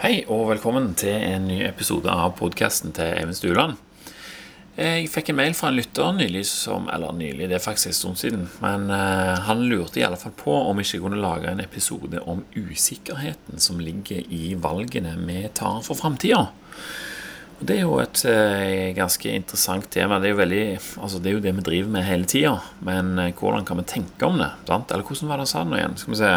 Hei og velkommen til en ny episode av podkasten til Even Stuland. Jeg fikk en mail fra en lytter nylig som Eller nylig, det er faktisk en stund siden. Men uh, han lurte i alle fall på om vi ikke kunne lage en episode om usikkerheten som ligger i valgene vi tar for framtida. Det er jo et uh, ganske interessant tema. Det er, veldig, altså det er jo det vi driver med hele tida. Men uh, hvordan kan vi tenke om det? Sant? Eller hvordan var det han sa nå igjen? Skal vi se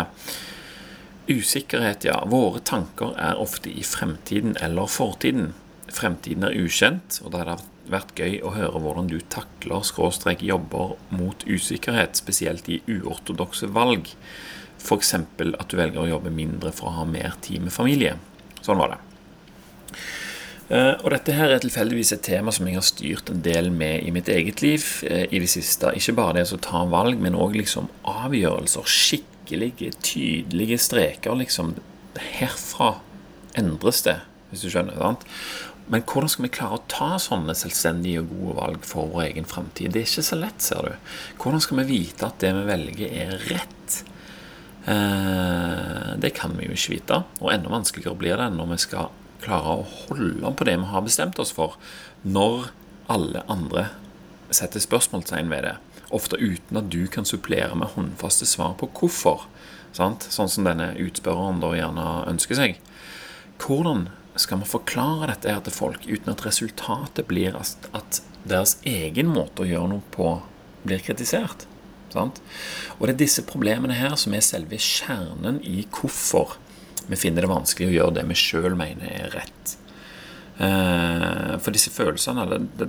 Usikkerhet, ja. Våre tanker er ofte i fremtiden eller fortiden. Fremtiden er ukjent, og da hadde det vært gøy å høre hvordan du takler skråstrek jobber mot usikkerhet, spesielt i uortodokse valg. F.eks. at du velger å jobbe mindre for å ha mer tid med familie. Sånn var det. Uh, og dette her er tilfeldigvis et tema som jeg har styrt en del med i mitt eget liv uh, i det siste. Ikke bare det å ta valg, men òg liksom avgjørelser. Skikkelige, tydelige streker. Liksom Herfra endres det, hvis du skjønner. Sant? Men hvordan skal vi klare å ta sånne selvstendige og gode valg for vår egen framtid? Det er ikke så lett, ser du. Hvordan skal vi vite at det vi velger, er rett? Eh, det kan vi jo ikke vite. Og enda vanskeligere blir det når vi skal klare å holde på det vi har bestemt oss for, når alle andre setter spørsmålstegn ved det. Ofte uten at du kan supplere med håndfaste svar på hvorfor. Sant? Sånn som denne utspørreren da gjerne ønsker seg. Hvordan skal vi forklare dette her til folk uten at resultatet blir at deres egen måte å gjøre noe på blir kritisert? Sant? Og det er disse problemene her som er selve kjernen i hvorfor vi finner det vanskelig å gjøre det vi sjøl mener er rett. Eh, for disse følelsene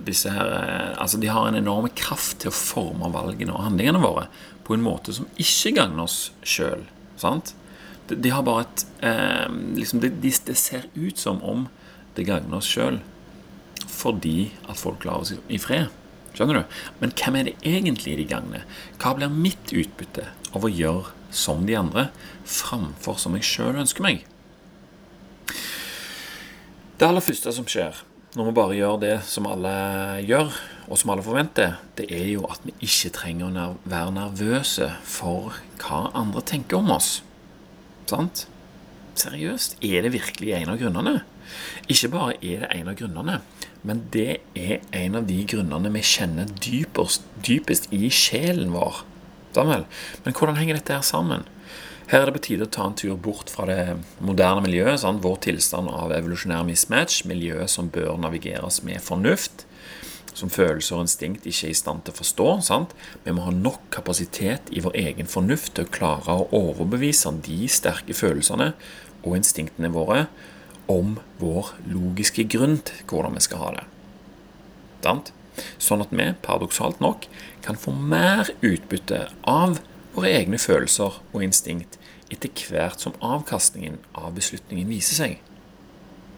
disse her, eh, altså de har en enorm kraft til å forme valgene og handlingene våre på en måte som ikke gagner oss sjøl. De har bare et eh, liksom det, det, ser ut som om det gagner oss sjøl fordi at folk lar oss i fred. Skjønner du? Men hvem er det egentlig de gagner? Hva blir mitt utbytte av å gjøre som de andre, framfor som jeg sjøl ønsker meg? Det aller første som skjer når vi bare gjør det som alle gjør, og som alle forventer, det er jo at vi ikke trenger å være nervøse for hva andre tenker om oss. Sant? Seriøst, er det virkelig en av grunnene? Ikke bare er det en av grunnene, men det er en av de grunnene vi kjenner dypest, dypest i sjelen vår. Men hvordan henger dette her sammen? Her er det på tide å ta en tur bort fra det moderne miljøet, sant? vår tilstand av evolusjonær mismatch, miljøet som bør navigeres med fornuft, som følelser og instinkt ikke er i stand til å forstå. Sant? Vi må ha nok kapasitet i vår egen fornuft til å klare å overbevise de sterke følelsene og instinktene våre om vår logiske grunn til hvordan vi skal ha det. Sant? Sånn at vi, paradoksalt nok, kan få mer utbytte av våre egne følelser og instinkt etter hvert som avkastningen av beslutningen viser seg.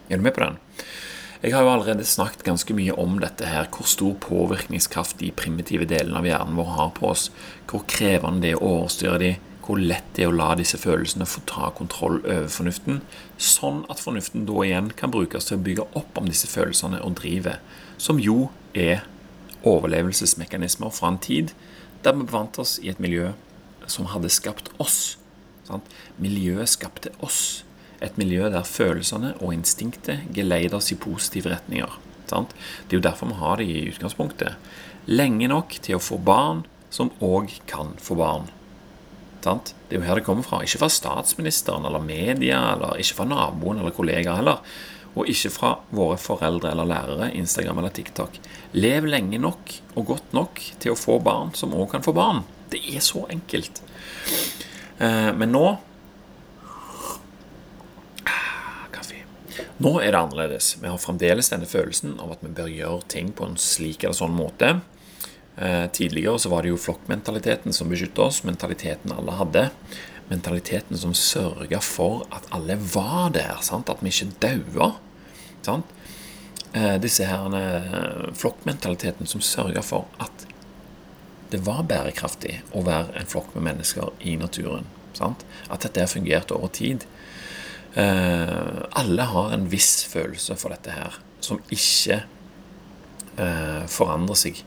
Er du med på den? Jeg har jo allerede snakket ganske mye om dette her, hvor stor påvirkningskraft de primitive delene av hjernen vår har på oss, hvor krevende det er å overstyre de, hvor lett det er å la disse følelsene få ta kontroll over fornuften, sånn at fornuften da igjen kan brukes til å bygge opp om disse følelsene og drivet, som jo er overlevelsesmekanismer fra en tid der vi bevant oss i et miljø som hadde skapt oss. Sant? Miljøet skapte oss et miljø der følelsene og instinktet geleider oss i positive retninger. Sant? Det er jo derfor vi har det i utgangspunktet. Lenge nok til å få barn som òg kan få barn. Sant? Det er jo her det kommer fra. Ikke fra statsministeren eller media, eller ikke fra naboen eller kollegaer heller. Og ikke fra våre foreldre eller lærere, Instagram eller TikTok. Lev lenge nok og godt nok til å få barn som òg kan få barn. Det er så enkelt. Eh, men nå Nå er det annerledes. Vi har fremdeles denne følelsen av at vi bør gjøre ting på en slik eller sånn måte. Eh, tidligere så var det jo flokkmentaliteten som beskyttet oss, mentaliteten alle hadde. Mentaliteten som sørga for at alle var der, sant? at vi ikke daua. Eh, disse her flokkmentaliteten som sørga for at det var bærekraftig å være en flokk med mennesker i naturen. Sant? At dette har fungert over tid. Eh, alle har en viss følelse for dette her, som ikke eh, forandrer seg.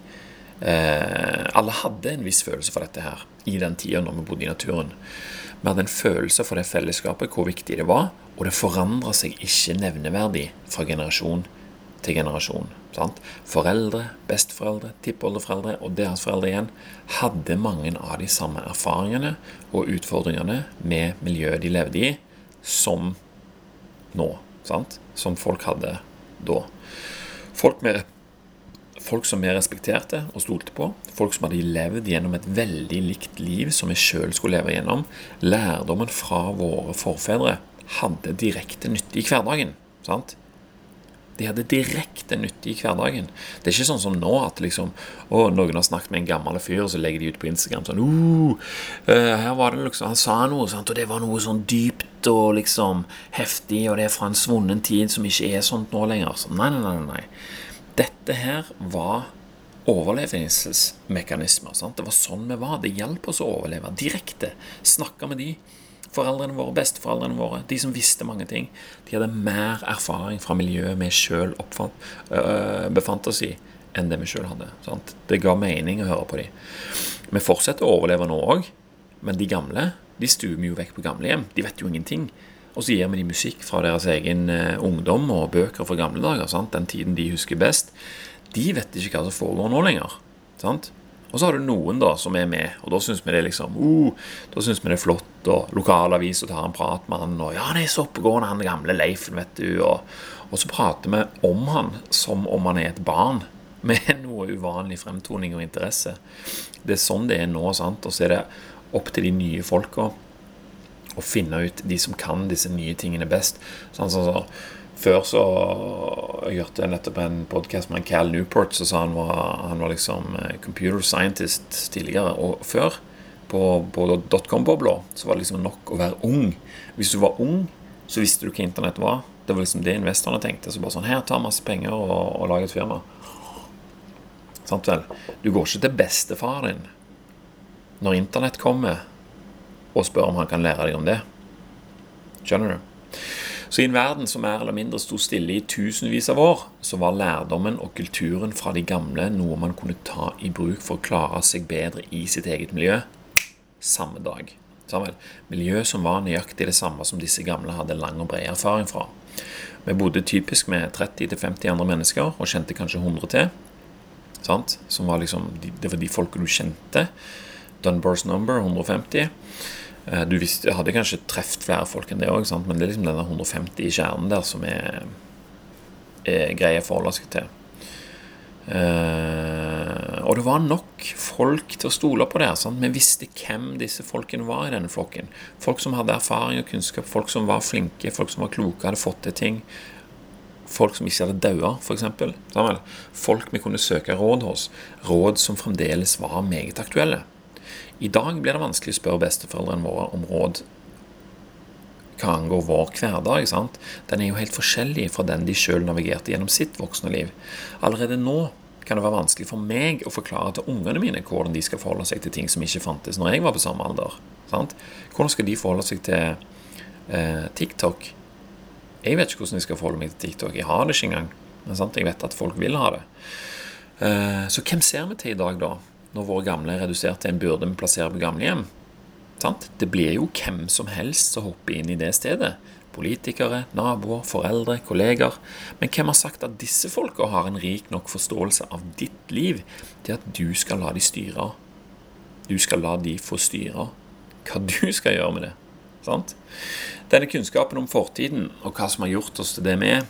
Eh, alle hadde en viss følelse for dette her i den tida når vi bodde i naturen. Vi hadde en følelse for det fellesskapet, hvor viktig det var, Og det forandrer seg ikke nevneverdig fra generasjon til generasjon. Sant? Foreldre, besteforeldre, tippoldeforeldre og deres foreldre igjen hadde mange av de samme erfaringene og utfordringene med miljøet de levde i, som nå. Sant? Som folk hadde da. Folk, med, folk som vi respekterte og stolte på, folk som hadde levd gjennom et veldig likt liv som vi sjøl skulle leve gjennom, lærdommen fra våre forfedre hadde direkte nytte i hverdagen. sant? De hadde direkte nytte i hverdagen. Det er ikke sånn som nå at liksom, å, noen har snakket med en gammel fyr, og så legger de ut på Instagram sånn uh, her var det liksom, Han sa noe, sant, og det var noe sånn dypt og liksom heftig, og det er fra en svunnen tid som ikke er sånt nå lenger. Så nei, nei, nei. nei. Dette her var overlevelsesmekanismer. Sant? Det var sånn vi var. Det hjalp oss å overleve direkte. Snakka med de foreldrene våre, besteforeldrene våre, de som visste mange ting, de hadde mer erfaring fra miljøet vi sjøl øh, befant oss i, enn det vi sjøl hadde. Sant? Det ga mening å høre på dem. Vi fortsetter å overleve nå òg, men de gamle de stuer jo vekk på gamlehjem. De vet jo ingenting. Og så gir vi de musikk fra deres egen uh, ungdom og bøker fra gamle dager. Sant? Den tiden de husker best. De vet ikke hva som foregår nå lenger. Sant? Og så har du noen da som er med, og da syns vi det liksom uh, Da synes vi det er flott, og lokalavis og tar en prat med han, og ja, det er så oppegående, han gamle Leifen, vet du, og, og, så prater vi om han som om han er et barn. Med noe uvanlig fremtoning og interesse. Det er sånn det er nå, sant. Og så er det opp til de nye folka å finne ut de som kan disse nye tingene best. Sånn, sånn, sånn før så Jeg hørte nettopp en podkast med Cal Newport som sa han var, han var liksom eh, computer scientist tidligere. Og før, på, på dotcom-bobla, så var det liksom nok å være ung. Hvis du var ung, så visste du hva internett var. Det var liksom det investorene tenkte. Så bare sånn Her, ta masse penger og, og lag et firma. Sant vel? Du går ikke til bestefar din når internett kommer, og spør om han kan lære deg om det. Skjønner du? Så i en verden som mer eller mindre sto stille i tusenvis av år, så var lærdommen og kulturen fra de gamle noe man kunne ta i bruk for å klare seg bedre i sitt eget miljø samme dag. Samuel, miljø som var nøyaktig det samme som disse gamle hadde lang og bred erfaring fra. Vi bodde typisk med 30-50 andre mennesker og kjente kanskje 100 til. Sant? Som var liksom, det var de folka du kjente. Dunbars number 150. Eh, du visste, hadde kanskje truffet flere folk enn det òg, men det er liksom denne 150 i kjernen der som er, er greie å forholde seg til. Uh, og det var nok folk til å stole på der. Sant? Vi visste hvem disse folkene var i denne flokken. Folk som hadde erfaring og kunnskap, folk som var flinke, folk som var kloke, hadde fått til ting. Folk som ikke hadde daua, f.eks. Folk vi kunne søke råd hos. Råd som fremdeles var meget aktuelle. I dag blir det vanskelig å spørre besteforeldrene våre om råd hva angår vår hverdag. sant? Den er jo helt forskjellig fra den de sjøl navigerte gjennom sitt voksne liv. Allerede nå kan det være vanskelig for meg å forklare til ungene mine hvordan de skal forholde seg til ting som ikke fantes når jeg var på samme alder. sant? Hvordan skal de forholde seg til eh, TikTok? Jeg vet ikke hvordan de skal forholde meg til TikTok. Jeg har det ikke engang. Men sant? Jeg vet at folk vil ha det. Eh, så hvem ser vi til i dag, da? Når våre gamle er redusert til en byrde vi plasserer på gamlehjem. Det blir jo hvem som helst som hopper inn i det stedet. Politikere, naboer, foreldre, kolleger. Men hvem har sagt at disse folka har en rik nok forståelse av ditt liv til at du skal la de styre? Du skal la de få styre hva du skal gjøre med det. Sant? Denne kunnskapen om fortiden og hva som har gjort oss til det vi er,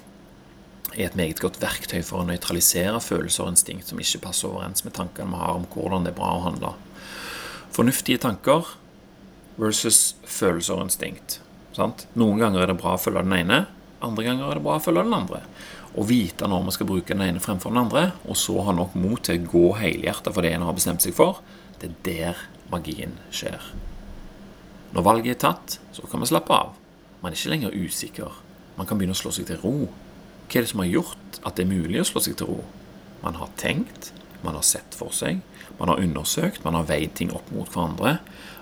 er et meget godt verktøy for å nøytralisere følelser og instinkt som ikke passer overens med tankene vi har om hvordan det er bra å handle. Fornuftige tanker versus følelser og instinkt. Sant? Noen ganger er det bra å følge den ene, andre ganger er det bra å følge den andre. Å vite når vi skal bruke den ene fremfor den andre, og så ha nok mot til å gå helhjertet for det en har bestemt seg for, det er der magien skjer. Når valget er tatt, så kan vi slappe av. Man er ikke lenger usikker. Man kan begynne å slå seg til ro hva er det som har gjort at det er mulig å slå seg til ro? Man har tenkt, man har sett for seg, man har undersøkt, man har veid ting opp mot hverandre.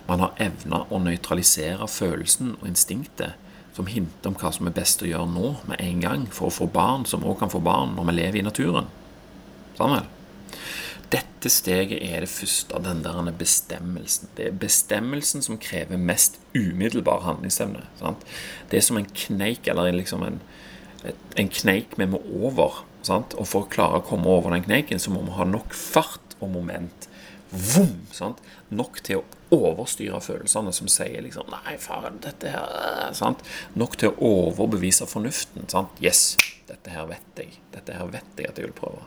Man har evna å nøytralisere følelsen og instinktet som hinter om hva som er best å gjøre nå, med en gang, for å få barn som òg kan få barn når vi lever i naturen. Samuel? Dette steget er det første av den der bestemmelsen. Det er bestemmelsen som krever mest umiddelbar handlingsevne. Det er som en kneik, eller liksom en, en kneik vi må over. Sant? Og for å klare å komme over den kneiken, så må vi ha nok fart og moment. Vom, sant? Nok til å overstyre følelsene som sier liksom Nei, faren, dette her sant? Nok til å overbevise fornuften. Sant? Yes, dette her vet jeg. Dette her vet jeg at jeg vil prøve.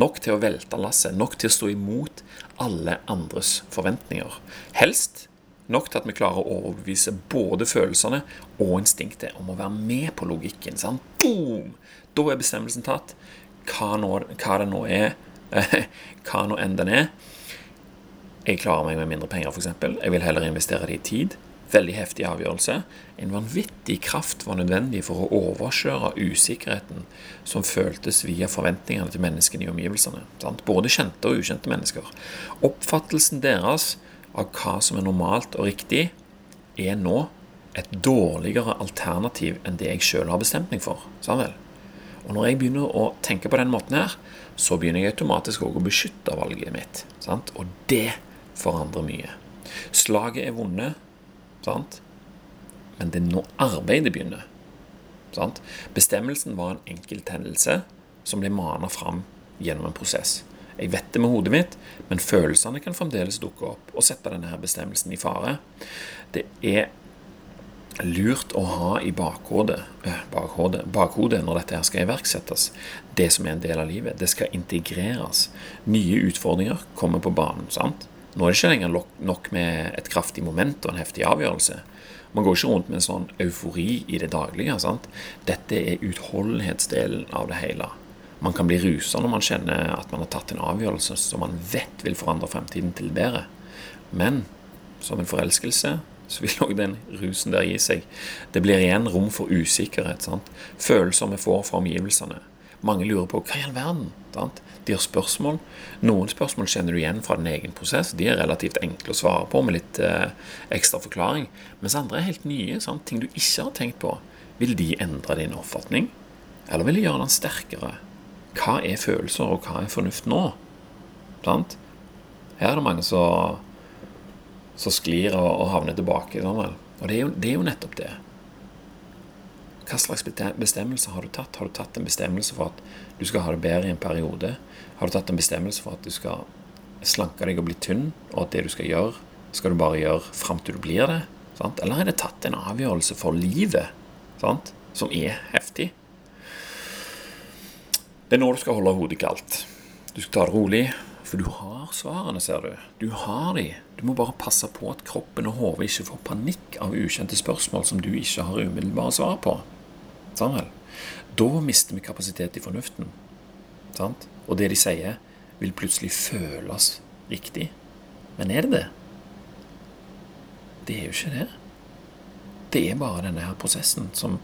Nok til å velte lasset. Nok til å stå imot alle andres forventninger. Helst nok til at vi klarer å overbevise både følelsene og instinktet om å være med på logikken. Sant? Boom! Da er bestemmelsen tatt. Hva, nå, hva det nå er, hva nå enn den er jeg klarer meg med mindre penger, f.eks. Jeg vil heller investere det i tid. Veldig heftig avgjørelse. En vanvittig kraft var nødvendig for å overkjøre usikkerheten som føltes via forventningene til menneskene i omgivelsene. Sant? Både kjente og ukjente mennesker. Oppfattelsen deres av hva som er normalt og riktig, er nå et dårligere alternativ enn det jeg sjøl har bestemt meg for. Sammen. Og når jeg begynner å tenke på den måten her, så begynner jeg automatisk òg å beskytte valget mitt. Sant? Og det forandrer mye. Slaget er vunnet, sant? men det er nå arbeidet begynner. Sant? Bestemmelsen var en enkelthendelse som ble mana fram gjennom en prosess. Jeg vet det med hodet mitt, men følelsene kan fremdeles dukke opp og sette denne her bestemmelsen i fare. Det er lurt å ha i bakhodet, øh, bakhodet, bakhodet når dette her skal iverksettes. Det som er en del av livet. Det skal integreres. Nye utfordringer kommer på banen. sant? Nå er det ikke lenger nok med et kraftig moment og en heftig avgjørelse. Man går ikke rundt med en sånn eufori i det daglige. sant? Dette er utholdenhetsdelen av det hele. Man kan bli rusa når man kjenner at man har tatt en avgjørelse som man vet vil forandre fremtiden til bedre. Men som en forelskelse så vil òg den rusen der gi seg. Det blir igjen rom for usikkerhet. sant? Følelser vi får fra omgivelsene. Mange lurer på hva i all verden? Sant? De har spørsmål. Noen spørsmål kjenner du igjen fra din egen prosess. De er relativt enkle å svare på med litt eh, ekstra forklaring. Mens andre er helt nye. Sant? Ting du ikke har tenkt på. Vil de endre din oppfatning? Eller vil de gjøre den sterkere? Hva er følelser, og hva er fornuft nå? Sant? Her er det mange som, som sklir og, og havner tilbake. Sånn, og det er, jo, det er jo nettopp det. Hva slags bestemmelse har du tatt? Har du tatt en bestemmelse for at du skal ha det bedre i en periode? Har du tatt en bestemmelse for at du skal slanke deg og bli tynn, og at det du skal gjøre, skal du bare gjøre fram til du blir det? Sant? Eller har du tatt en avgjørelse for livet sant? som er heftig? Det er nå du skal holde hodet kaldt. Du skal ta det rolig, for du har svarene, ser du. Du har de. Du må bare passe på at kroppen og hodet ikke får panikk av ukjente spørsmål som du ikke har umiddelbare svar på. Samuel. Da mister vi kapasitet i fornuften. Sant? Og det de sier, vil plutselig føles riktig. Men er det det? Det er jo ikke det. Det er bare denne her prosessen som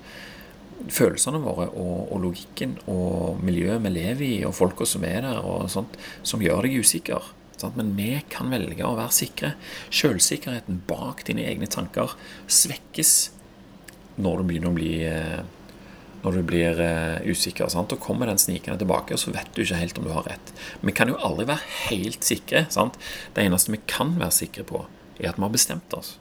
følelsene våre og, og logikken og miljøet vi lever i, og folka som er der, og sånt, som gjør deg usikker. Sant? Men vi kan velge å være sikre. Selvsikkerheten bak dine egne tanker svekkes når du begynner å bli eh, når du blir uh, usikker. Sant? Og kommer den snikende tilbake, og så vet du ikke helt om du har rett. Vi kan jo aldri være helt sikre. Sant? Det eneste vi kan være sikre på, er at vi har bestemt oss.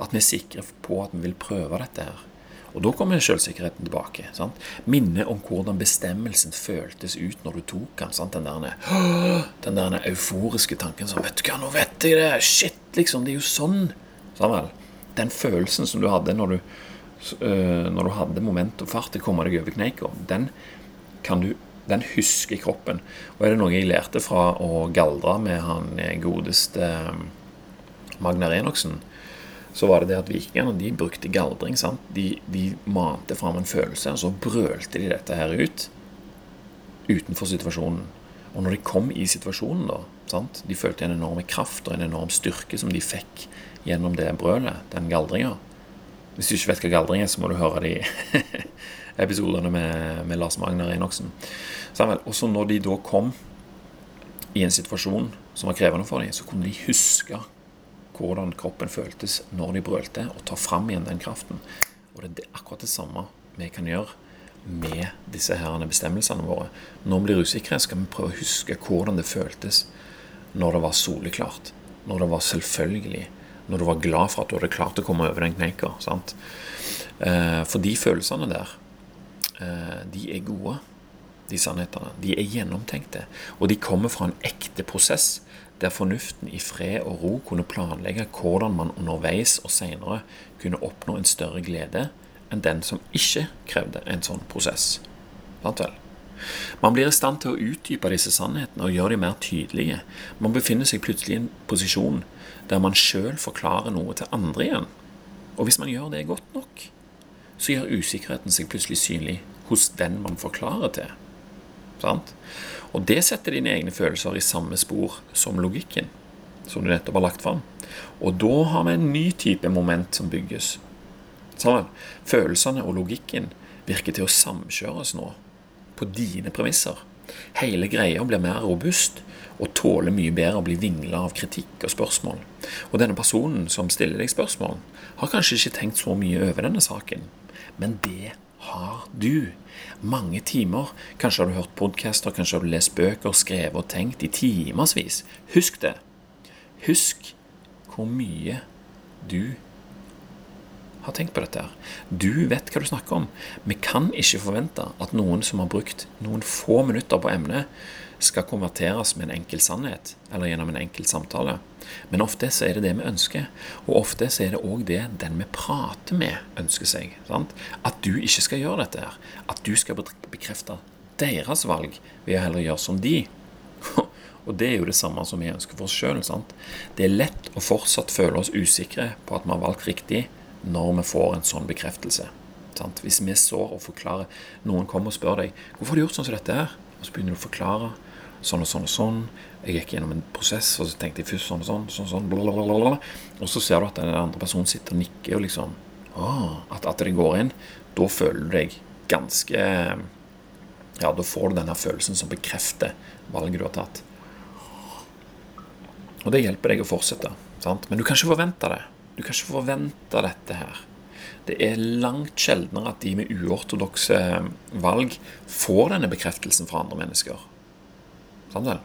At vi er sikre på at vi vil prøve dette her. Og da kommer selvsikkerheten tilbake. Sant? Minnet om hvordan bestemmelsen føltes ut når du tok den. Sant? Den der, den der euforiske tanken som Vet du hva, nå vet jeg det! Shit, liksom. Det er jo sånn. Samuel. Den følelsen som du hadde når du Eh, når du hadde moment og fart til å komme deg over kneika, den kan du den husker kroppen. Og er det noe jeg lærte fra å galdre med han godeste eh, Magnar Enoksen, så var det det at vikingene de brukte galdring. sant? De, de mante fram en følelse, og så brølte de dette her ut utenfor situasjonen. Og når de kom i situasjonen, da sant? De følte en enorm kraft og en enorm styrke som de fikk gjennom det brølet, den galdringa. Hvis du ikke vet hva galdring er, så må du høre de episodene med, med Lars Magnar Enoksen. Og så når de da kom i en situasjon som var krevende for dem, så kunne de huske hvordan kroppen føltes når de brølte, og ta fram igjen den kraften. Og det er akkurat det samme vi kan gjøre med disse herrene bestemmelsene våre. Når vi blir usikre, skal vi prøve å huske hvordan det føltes når det var soleklart. Når det var selvfølgelig. Når du var glad for at du hadde klart å komme over den kneika. Eh, for de følelsene der, eh, de er gode, de sannhetene. De er gjennomtenkte. Og de kommer fra en ekte prosess der fornuften i fred og ro kunne planlegge hvordan man underveis og seinere kunne oppnå en større glede enn den som ikke krevde en sånn prosess. Sant vel? Man blir i stand til å utdype disse sannhetene og gjøre dem mer tydelige. Man befinner seg plutselig i en posisjon der man sjøl forklarer noe til andre igjen. Og hvis man gjør det godt nok, så gjør usikkerheten seg plutselig synlig hos den man forklarer til. Sant? Og det setter dine egne følelser i samme spor som logikken, som du nettopp har lagt fram. Og da har vi en ny type moment som bygges. Sånn, følelsene og logikken virker til å samkjøres nå, på dine premisser. Hele greia blir mer robust og tåler mye bedre å bli vingla av kritikk og spørsmål. Og denne personen som stiller deg spørsmål, har kanskje ikke tenkt så mye over denne saken, men det har du. Mange timer. Kanskje har du hørt podcaster, kanskje har du lest bøker, skrevet og tenkt i timevis. Husk det. Husk hvor mye du har tenkt på dette. her. Du vet hva du snakker om. Vi kan ikke forvente at noen som har brukt noen få minutter på emnet, skal konverteres med en enkel sannhet eller gjennom en enkel samtale. Men ofte så er det det vi ønsker, og ofte så er det òg det den vi prater med, ønsker seg. Sant? At du ikke skal gjøre dette her. At du skal bekrefte deres valg ved å heller gjøre som de. Og det er jo det samme som vi ønsker for oss sjøl. Det er lett å fortsatt føle oss usikre på at vi har valgt riktig, når vi får en sånn bekreftelse. Sant? Hvis vi sår og forklarer Noen kommer og spør deg hvorfor har du gjort sånn som dette her, og så begynner du å forklare sånn og sånn og sånn. Jeg gikk gjennom en prosess, og så tenkte jeg først sånn og sånn, sånn, sånn blablabla. Og så ser du at den andre personen sitter og nikker, og liksom å, at, at det går inn. Da føler du deg ganske Ja, da får du denne følelsen som bekrefter valget du har tatt. Og det hjelper deg å fortsette. Sant? Men du kan ikke forvente det. Du kan ikke forvente dette her. Det er langt sjeldnere at de med uortodokse valg får denne bekreftelsen fra andre mennesker. Sant vel?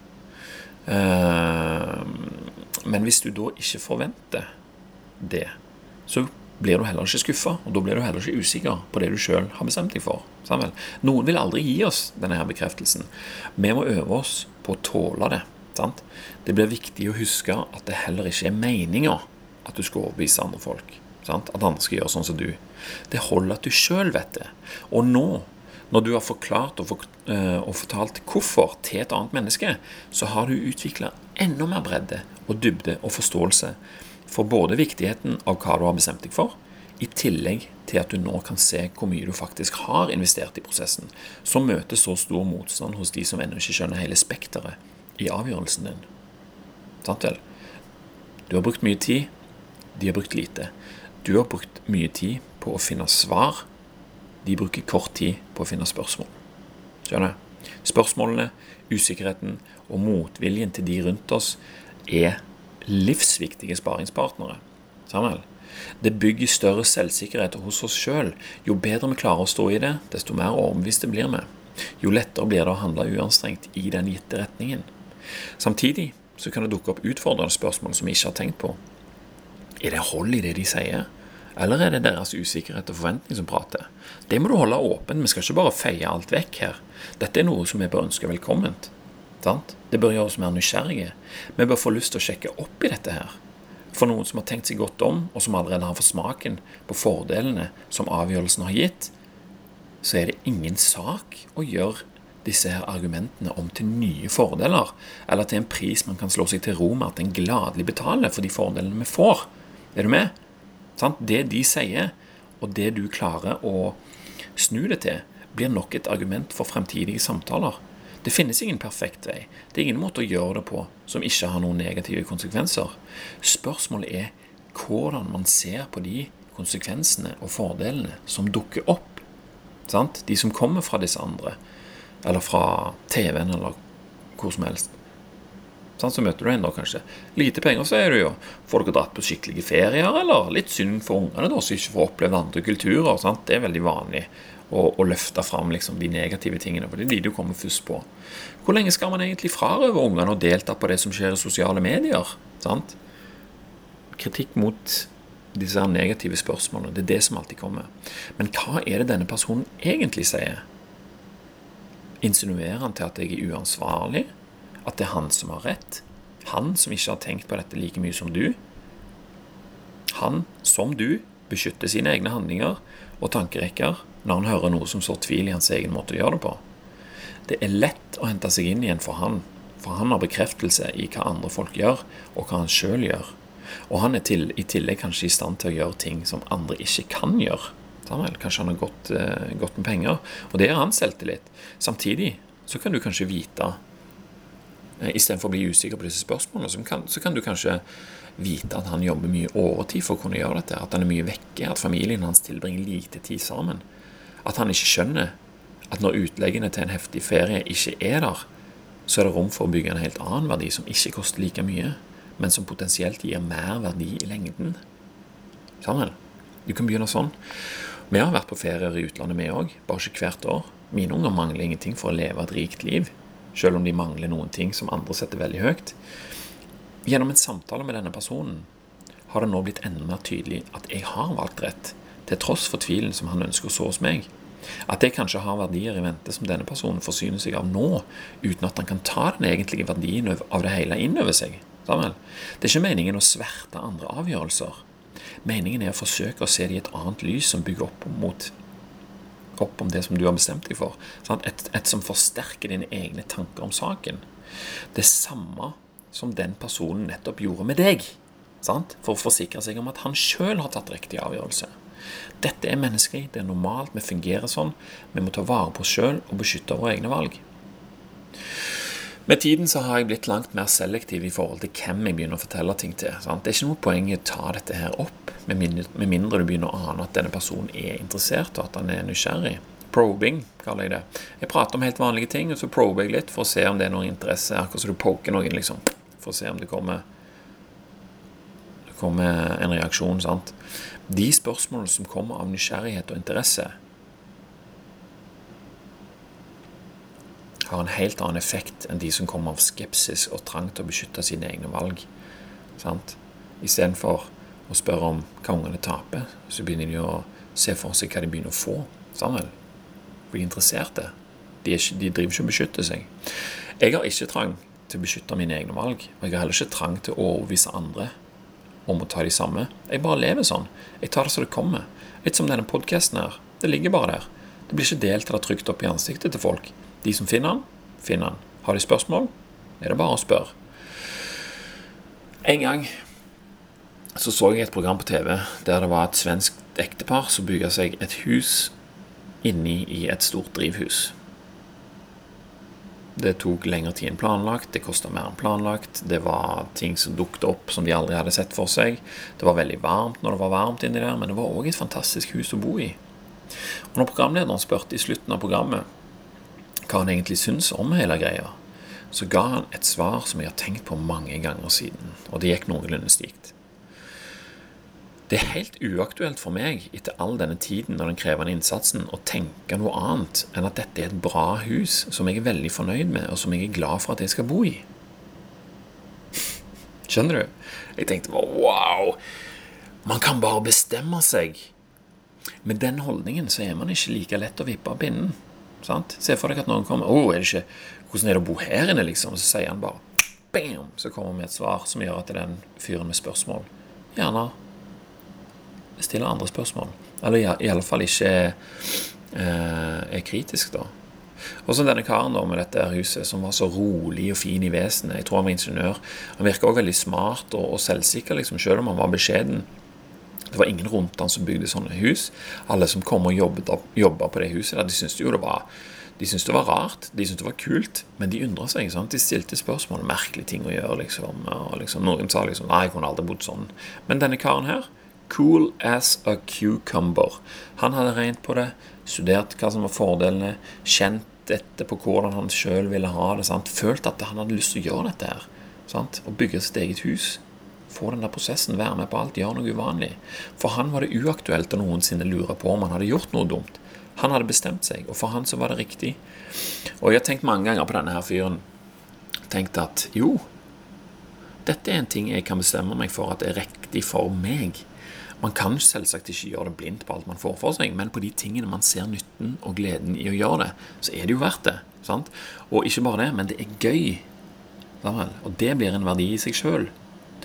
Eh, men hvis du da ikke forventer det, så blir du heller ikke skuffa, og da blir du heller ikke usikker på det du sjøl har bestemt deg for. Noen vil aldri gi oss denne her bekreftelsen. Vi må øve oss på å tåle det. Sant? Det blir viktig å huske at det heller ikke er meninga at du skal overbevise andre folk. Sant? At andre skal gjøre sånn som du. Det holder at du sjøl vet det. Og nå, når du har forklart uh, og, fortalt hvorfor til et annet menneske, så har du utvikla enda mer bredde og dybde og forståelse for både viktigheten av hva du har bestemt deg for, i tillegg til at du nå kan se hvor mye du faktisk har investert i prosessen, som møter så stor motstand hos de som ennå ikke skjønner hele spekteret i avgjørelsen din. Sant vel? Du har brukt mye tid, de har brukt lite. Du har brukt mye tid på å finne svar. De bruker kort tid på å finne spørsmål. Skjønner? Spørsmålene, usikkerheten og motviljen til de rundt oss er livsviktige sparingspartnere. Samuel? Det bygger større selvsikkerhet hos oss sjøl. Jo bedre vi klarer å stå i det, desto mer overbeviste blir vi. Jo lettere blir det å handle uanstrengt i den gitte retningen. Samtidig så kan det dukke opp utfordrende spørsmål som vi ikke har tenkt på, er det hold i det de sier? Eller er det deres usikkerhet og forventning som prater? Det må du holde åpen. Vi skal ikke bare feie alt vekk her. Dette er noe som vi bør ønske velkomment. Det bør gjøre oss mer nysgjerrige. Vi bør få lyst til å sjekke opp i dette her. For noen som har tenkt seg godt om, og som allerede har fått smaken på fordelene som avgjørelsen har gitt, så er det ingen sak å gjøre disse her argumentene om til nye fordeler, eller til en pris man kan slå seg til ro med at en gladelig betaler for de fordelene vi får. Er du med? Det de sier, og det du klarer å snu det til, blir nok et argument for fremtidige samtaler. Det finnes ingen perfekt vei. Det er ingen måte å gjøre det på som ikke har noen negative konsekvenser. Spørsmålet er hvordan man ser på de konsekvensene og fordelene som dukker opp. Sant? De som kommer fra disse andre, eller fra TV-en, eller hvor som helst. Sånn, så møter du en da kanskje. Lite penger, så er du jo. Får dere dratt på skikkelige ferier, eller litt synd for ungene, da, som ikke får opplevd andre kulturer. Sant? Det er veldig vanlig å, å løfte fram liksom, de negative tingene. For det er de du kommer først på. Hvor lenge skal man egentlig frarøve ungene å delta på det som skjer i sosiale medier? Sant? Kritikk mot disse negative spørsmålene. Det er det som alltid kommer. Men hva er det denne personen egentlig sier? Insinuerer han til at jeg er uansvarlig? At det er han som har rett? Han som ikke har tenkt på dette like mye som du? Han, som du, beskytter sine egne handlinger og tankerekker når han hører noe som sår tvil i hans egen måte å gjøre det på. Det er lett å hente seg inn igjen for han, for han har bekreftelse i hva andre folk gjør, og hva han sjøl gjør. Og han er til, i tillegg kanskje i stand til å gjøre ting som andre ikke kan gjøre. Kanskje han har gått, eh, gått med penger, og det er han selvtillit. Samtidig så kan du kanskje vite, istedenfor å bli usikker på disse spørsmålene, så kan, så kan du kanskje vite at han jobber mye overtid for å kunne gjøre dette. At han er mye vekke, at familien hans tilbringer lite tid sammen. At han ikke skjønner at når utleggene til en heftig ferie ikke er der, så er det rom for å bygge en helt annen verdi som ikke koster like mye, men som potensielt gir mer verdi i lengden. Sammen. Du kan begynne sånn. Vi har vært på ferier i utlandet, vi òg. Bare ikke hvert år. Mine unger mangler ingenting for å leve et rikt liv, selv om de mangler noen ting som andre setter veldig høyt. Gjennom en samtale med denne personen har det nå blitt enda mer tydelig at jeg har valgt rett, til tross for tvilen som han ønsker å så hos meg. At jeg kanskje har verdier i vente som denne personen forsyner seg av nå, uten at han kan ta den egentlige verdien av det hele inn over seg. Det er ikke meningen å sverte andre avgjørelser. Meningen er å forsøke å se det i et annet lys som bygger opp, mot, opp om det som du har bestemt deg for. Et, et som forsterker dine egne tanker om saken. Det samme som den personen nettopp gjorde med deg. Sant? For å forsikre seg om at han sjøl har tatt riktig avgjørelse. Dette er menneskelig, det er normalt, vi fungerer sånn. Vi må ta vare på oss sjøl og beskytte våre egne valg. Med tiden så har jeg blitt langt mer selektiv i forhold til hvem jeg begynner å fortelle ting til. Sant? Det er ikke noe poeng i å ta dette her opp, med mindre, du begynner å ane at denne personen er interessert, og at han er nysgjerrig. Probing, kaller jeg det. Jeg prater om helt vanlige ting, og så prober jeg litt for å se om det er noen interesse. Akkurat som du poker noen, liksom for å se om det kommer, det kommer en reaksjon. sant? De spørsmålene som kommer av nysgjerrighet og interesse, har en helt annen effekt enn de som kommer av skepsis og trang til å beskytte sine egne valg. sant? Istedenfor å spørre om hva ungene taper, så begynner de å se for seg hva de begynner å få. Sammen. Bli interesserte. De, ikke, de driver ikke og beskytter seg. Jeg har ikke trang til å beskytte mine egne valg. Og jeg har heller ikke trang til å overbevise andre om å ta de samme. Jeg bare lever sånn. Jeg tar det som det kommer. Litt som denne podkasten her. Det ligger bare der. Det blir ikke delt eller trykt opp i ansiktet til folk. De som finner den, finner den. Har de spørsmål, er det bare å spørre. En gang så så jeg et program på TV der det var et svensk ektepar som bygde seg et hus inni i et stort drivhus. Det tok lengre tid enn planlagt, det kosta mer enn planlagt. Det var ting som dukket opp som de aldri hadde sett for seg. Det var veldig varmt når det var varmt inni der, men det var òg et fantastisk hus å bo i. Og når programlederen spurte i slutten av programmet hva han egentlig syns om hele greia, så ga han et svar som jeg har tenkt på mange ganger siden, og det gikk noenlunde stikt. Det er helt uaktuelt for meg etter all denne tiden og den krevende innsatsen å tenke noe annet enn at dette er et bra hus som jeg er veldig fornøyd med, og som jeg er glad for at jeg skal bo i. Skjønner du? Jeg tenkte bare wow! Man kan bare bestemme seg. Med den holdningen så er man ikke like lett å vippe av pinnen. Sant? Se for deg at noen kommer oh, er det ikke, 'Hvordan er det å bo her inne?' liksom. Så sier han bare bam! Så kommer han med et svar som gjør at den fyren med spørsmål gjerne stiller andre spørsmål. Eller i, alle fall ikke eh, er kritisk, da. Og så denne karen da med dette huset som var så rolig og fin i vesenet. Jeg tror han var ingeniør. Han virka òg veldig smart og, og selvsikker, liksom, selv om han var beskjeden. Det var ingen rundt han som bygde sånne hus. Alle som kom og jobba på det huset, de syntes jo det var de syntes det var rart, de syntes det var kult, men de undra seg. Sant? De stilte spørsmål, merkelige ting å gjøre. liksom, og liksom, Noen sa liksom 'Nei, jeg kunne aldri bodd sånn'. Men denne karen her Cool as a cucumber. Han hadde regnet på det, studert hva som var fordelene, kjent etter på hvordan han sjøl ville ha det. Sant? Følt at han hadde lyst til å gjøre dette her. Sant? Å bygge sitt eget hus. Få den der prosessen, være med på alt, gjøre noe uvanlig. For han var det uaktuelt å noensinne lure på om han hadde gjort noe dumt. Han hadde bestemt seg, og for han så var det riktig. Og jeg har tenkt mange ganger på denne her fyren. Tenkt at jo, dette er en ting jeg kan bestemme meg for at er riktig for meg. Man kan selvsagt ikke gjøre det blindt på alt man får for seg, men på de tingene man ser nytten og gleden i å gjøre det, så er det jo verdt det. Sant? Og ikke bare det, men det er gøy. Og det blir en verdi i seg sjøl.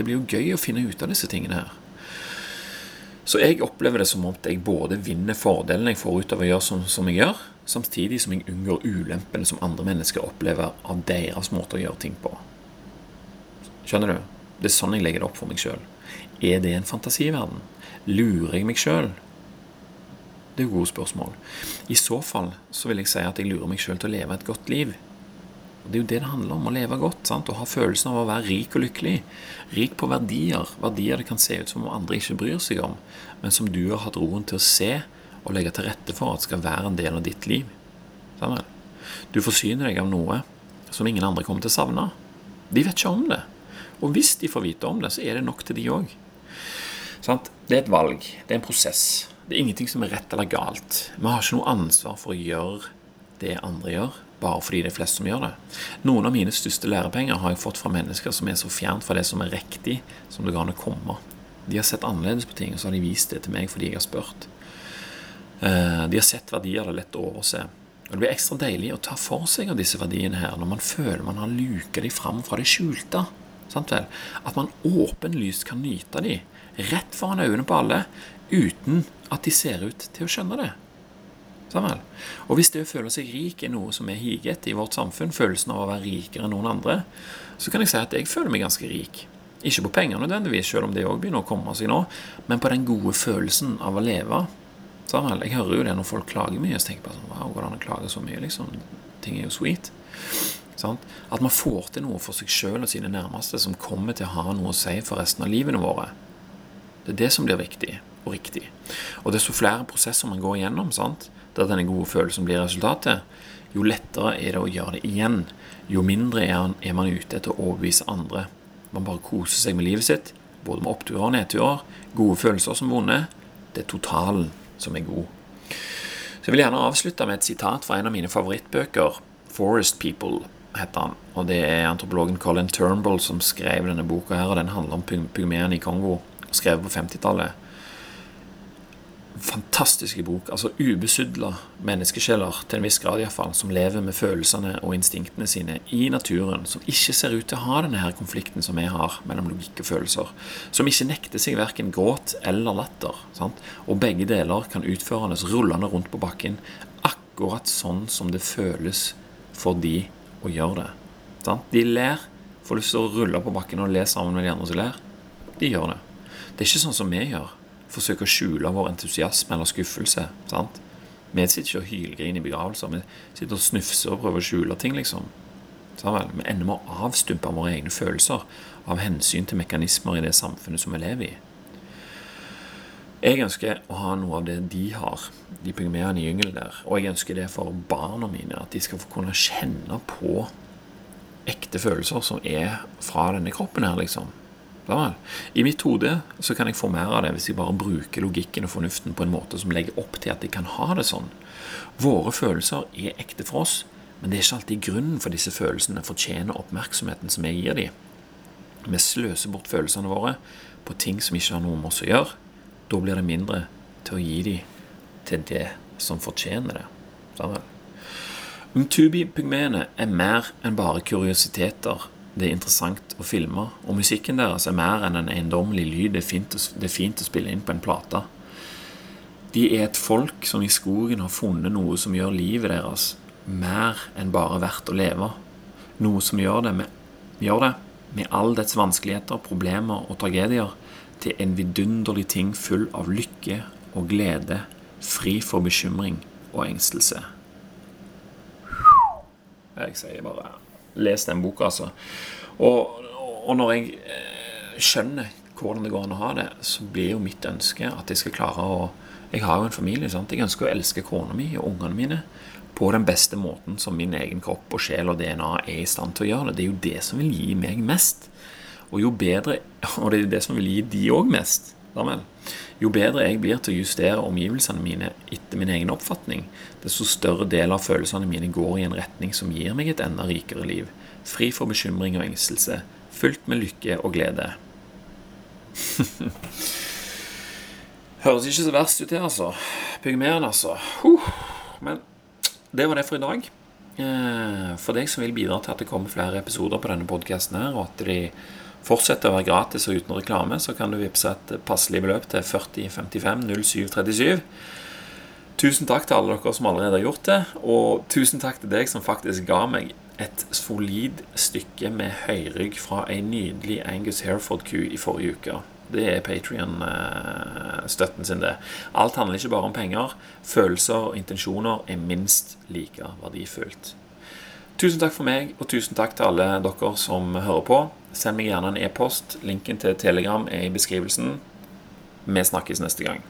Det blir jo gøy å finne ut av disse tingene her. Så jeg opplever det som om jeg både vinner fordelen jeg får ut av å gjøre som, som jeg gjør, samtidig som jeg unngår ulempene som andre mennesker opplever av deres måte å gjøre ting på. Skjønner du? Det er sånn jeg legger det opp for meg sjøl. Er det en fantasiverden? Lurer jeg meg sjøl? Det er jo gode spørsmål. I så fall så vil jeg si at jeg lurer meg sjøl til å leve et godt liv. Det er jo det det handler om, å leve godt. sant? Å ha følelsen av å være rik og lykkelig. Rik på verdier. Verdier det kan se ut som om andre ikke bryr seg om, men som du har hatt roen til å se og legge til rette for at skal være en del av ditt liv. Sammen. Du forsyner deg av noe som ingen andre kommer til å savne. De vet ikke om det. Og hvis de får vite om det, så er det nok til de òg. Det er et valg. Det er en prosess. Det er ingenting som er rett eller galt. Vi har ikke noe ansvar for å gjøre det andre gjør bare fordi det er flest som gjør det. Noen av mine største lærepenger har jeg fått fra mennesker som er så fjernt fra det som er riktig som det går an å komme. De har sett annerledes på ting, og så har de vist det til meg fordi jeg har spurt. Eh, de har sett verdier det er lett å overse. Og Det blir ekstra deilig å ta for seg av disse verdiene her når man føler man har luka de fram fra det skjulte. Sant vel? At man åpenlyst kan nyte de rett foran øynene på alle uten at de ser ut til å skjønne det. Sammen. Og hvis det å føle seg rik er noe som er higet i vårt samfunn, følelsen av å være rikere enn noen andre, så kan jeg si at jeg føler meg ganske rik. Ikke på penger nødvendigvis, selv om det òg begynner å komme seg nå, men på den gode følelsen av å leve. Sammen. Jeg hører jo det når folk klager mye, så tenker jeg bare sånn Wow, går det så mye, liksom? Ting er jo sweet. Sant? At man får til noe for seg sjøl og sine nærmeste som kommer til å ha noe å si for resten av livene våre. Det er det som blir viktig og riktig. Og desto flere prosesser man går igjennom, sant? Der denne gode følelsen blir resultatet, jo lettere er det å gjøre det igjen. Jo mindre er man ute etter å overbevise andre. Man bare koser seg med livet sitt, både med oppturer og nedturer, gode følelser som vonde. Det er totalen som er god. Så Jeg vil gjerne avslutte med et sitat fra en av mine favorittbøker, 'Forest People'. heter han, og Det er antropologen Colin Turnbull som skrev denne boka. her, og Den handler om pygmeene i Kongo, skrevet på 50-tallet fantastiske bok. altså Ubesudla menneskesjeler, til en viss grad iallfall, som lever med følelsene og instinktene sine i naturen. Som ikke ser ut til å ha denne her konflikten som vi har mellom logikk og følelser. Som ikke nekter seg verken gråt eller latter. Sant? Og begge deler kan utføres rullende rundt på bakken akkurat sånn som det føles for de å gjøre det. Sant? De ler, får lyst til å rulle på bakken og le sammen med de andre som ler. De gjør det. Det er ikke sånn som vi gjør forsøke å skjule vår entusiasme eller skuffelse. sant? Vi sitter ikke og hylgriner i begravelser. Vi sitter og snufser og prøver å skjule ting, liksom. Sammen. Vi ender med å avstumpe våre egne følelser av hensyn til mekanismer i det samfunnet som vi lever i. Jeg ønsker å ha noe av det de har, de pygmeene i gyngelen der. Og jeg ønsker det for barna mine, at de skal få kunne kjenne på ekte følelser som er fra denne kroppen her, liksom. Vel, I mitt hode så kan jeg få mer av det hvis jeg bare bruker logikken og fornuften på en måte som legger opp til at jeg kan ha det sånn. Våre følelser er ekte for oss, men det er ikke alltid grunnen for disse følelsene fortjener oppmerksomheten som jeg gir dem. Vi sløser bort følelsene våre på ting som ikke har noe med oss å gjøre. Da blir det mindre til å gi dem til det som fortjener det. Umtubi-pygmeene er mer enn bare kuriositeter det er interessant å filme, og musikken deres er mer enn en eiendommelig lyd det er, fint å, det er fint å spille inn på en plate. De er et folk som i skogen har funnet noe som gjør livet deres mer enn bare verdt å leve. Noe som gjør det med, gjør det, med all dets vanskeligheter, problemer og tragedier, til en vidunderlig ting full av lykke og glede, fri for bekymring og engstelse. Jeg sier bare lest den boka, altså. Og, og, når jeg eh, skjønner hvordan det går an å ha det, så blir jo mitt ønske at jeg skal klare å Jeg har jo en familie. sant? Jeg ønsker å elske kona mi og ungene mine på den beste måten som min egen kropp og sjel og DNA er i stand til å gjøre det. Det er jo det som vil gi meg mest. Og jo bedre Og det er jo det som vil gi de òg mest. Vel. Jo bedre jeg blir til å justere omgivelsene mine etter min egen oppfatning, desto større del av følelsene mine går i en retning som gir meg et enda rikere liv. Fri for bekymring og engstelse. Fylt med lykke og glede. Høres ikke så verst ut, det, altså. Pygmeen, altså. Huh. men det var det for i dag. Eh, for deg som vil bidra til at det kommer flere episoder på denne podkasten, og at de fortsetter å være gratis og uten reklame, så kan du vippse et passelig beløp til 4055 0737. Tusen takk til alle dere som allerede har gjort det, og tusen takk til deg som faktisk ga meg et solid stykke med høyrygg fra ei nydelig Angus Hereford-ku i forrige uke. Det er Patrion-støtten sin, det. Alt handler ikke bare om penger. Følelser og intensjoner er minst like verdifullt. Tusen takk for meg, og tusen takk til alle dere som hører på. Send meg gjerne en e-post. Linken til Telegram er i beskrivelsen. Vi snakkes neste gang.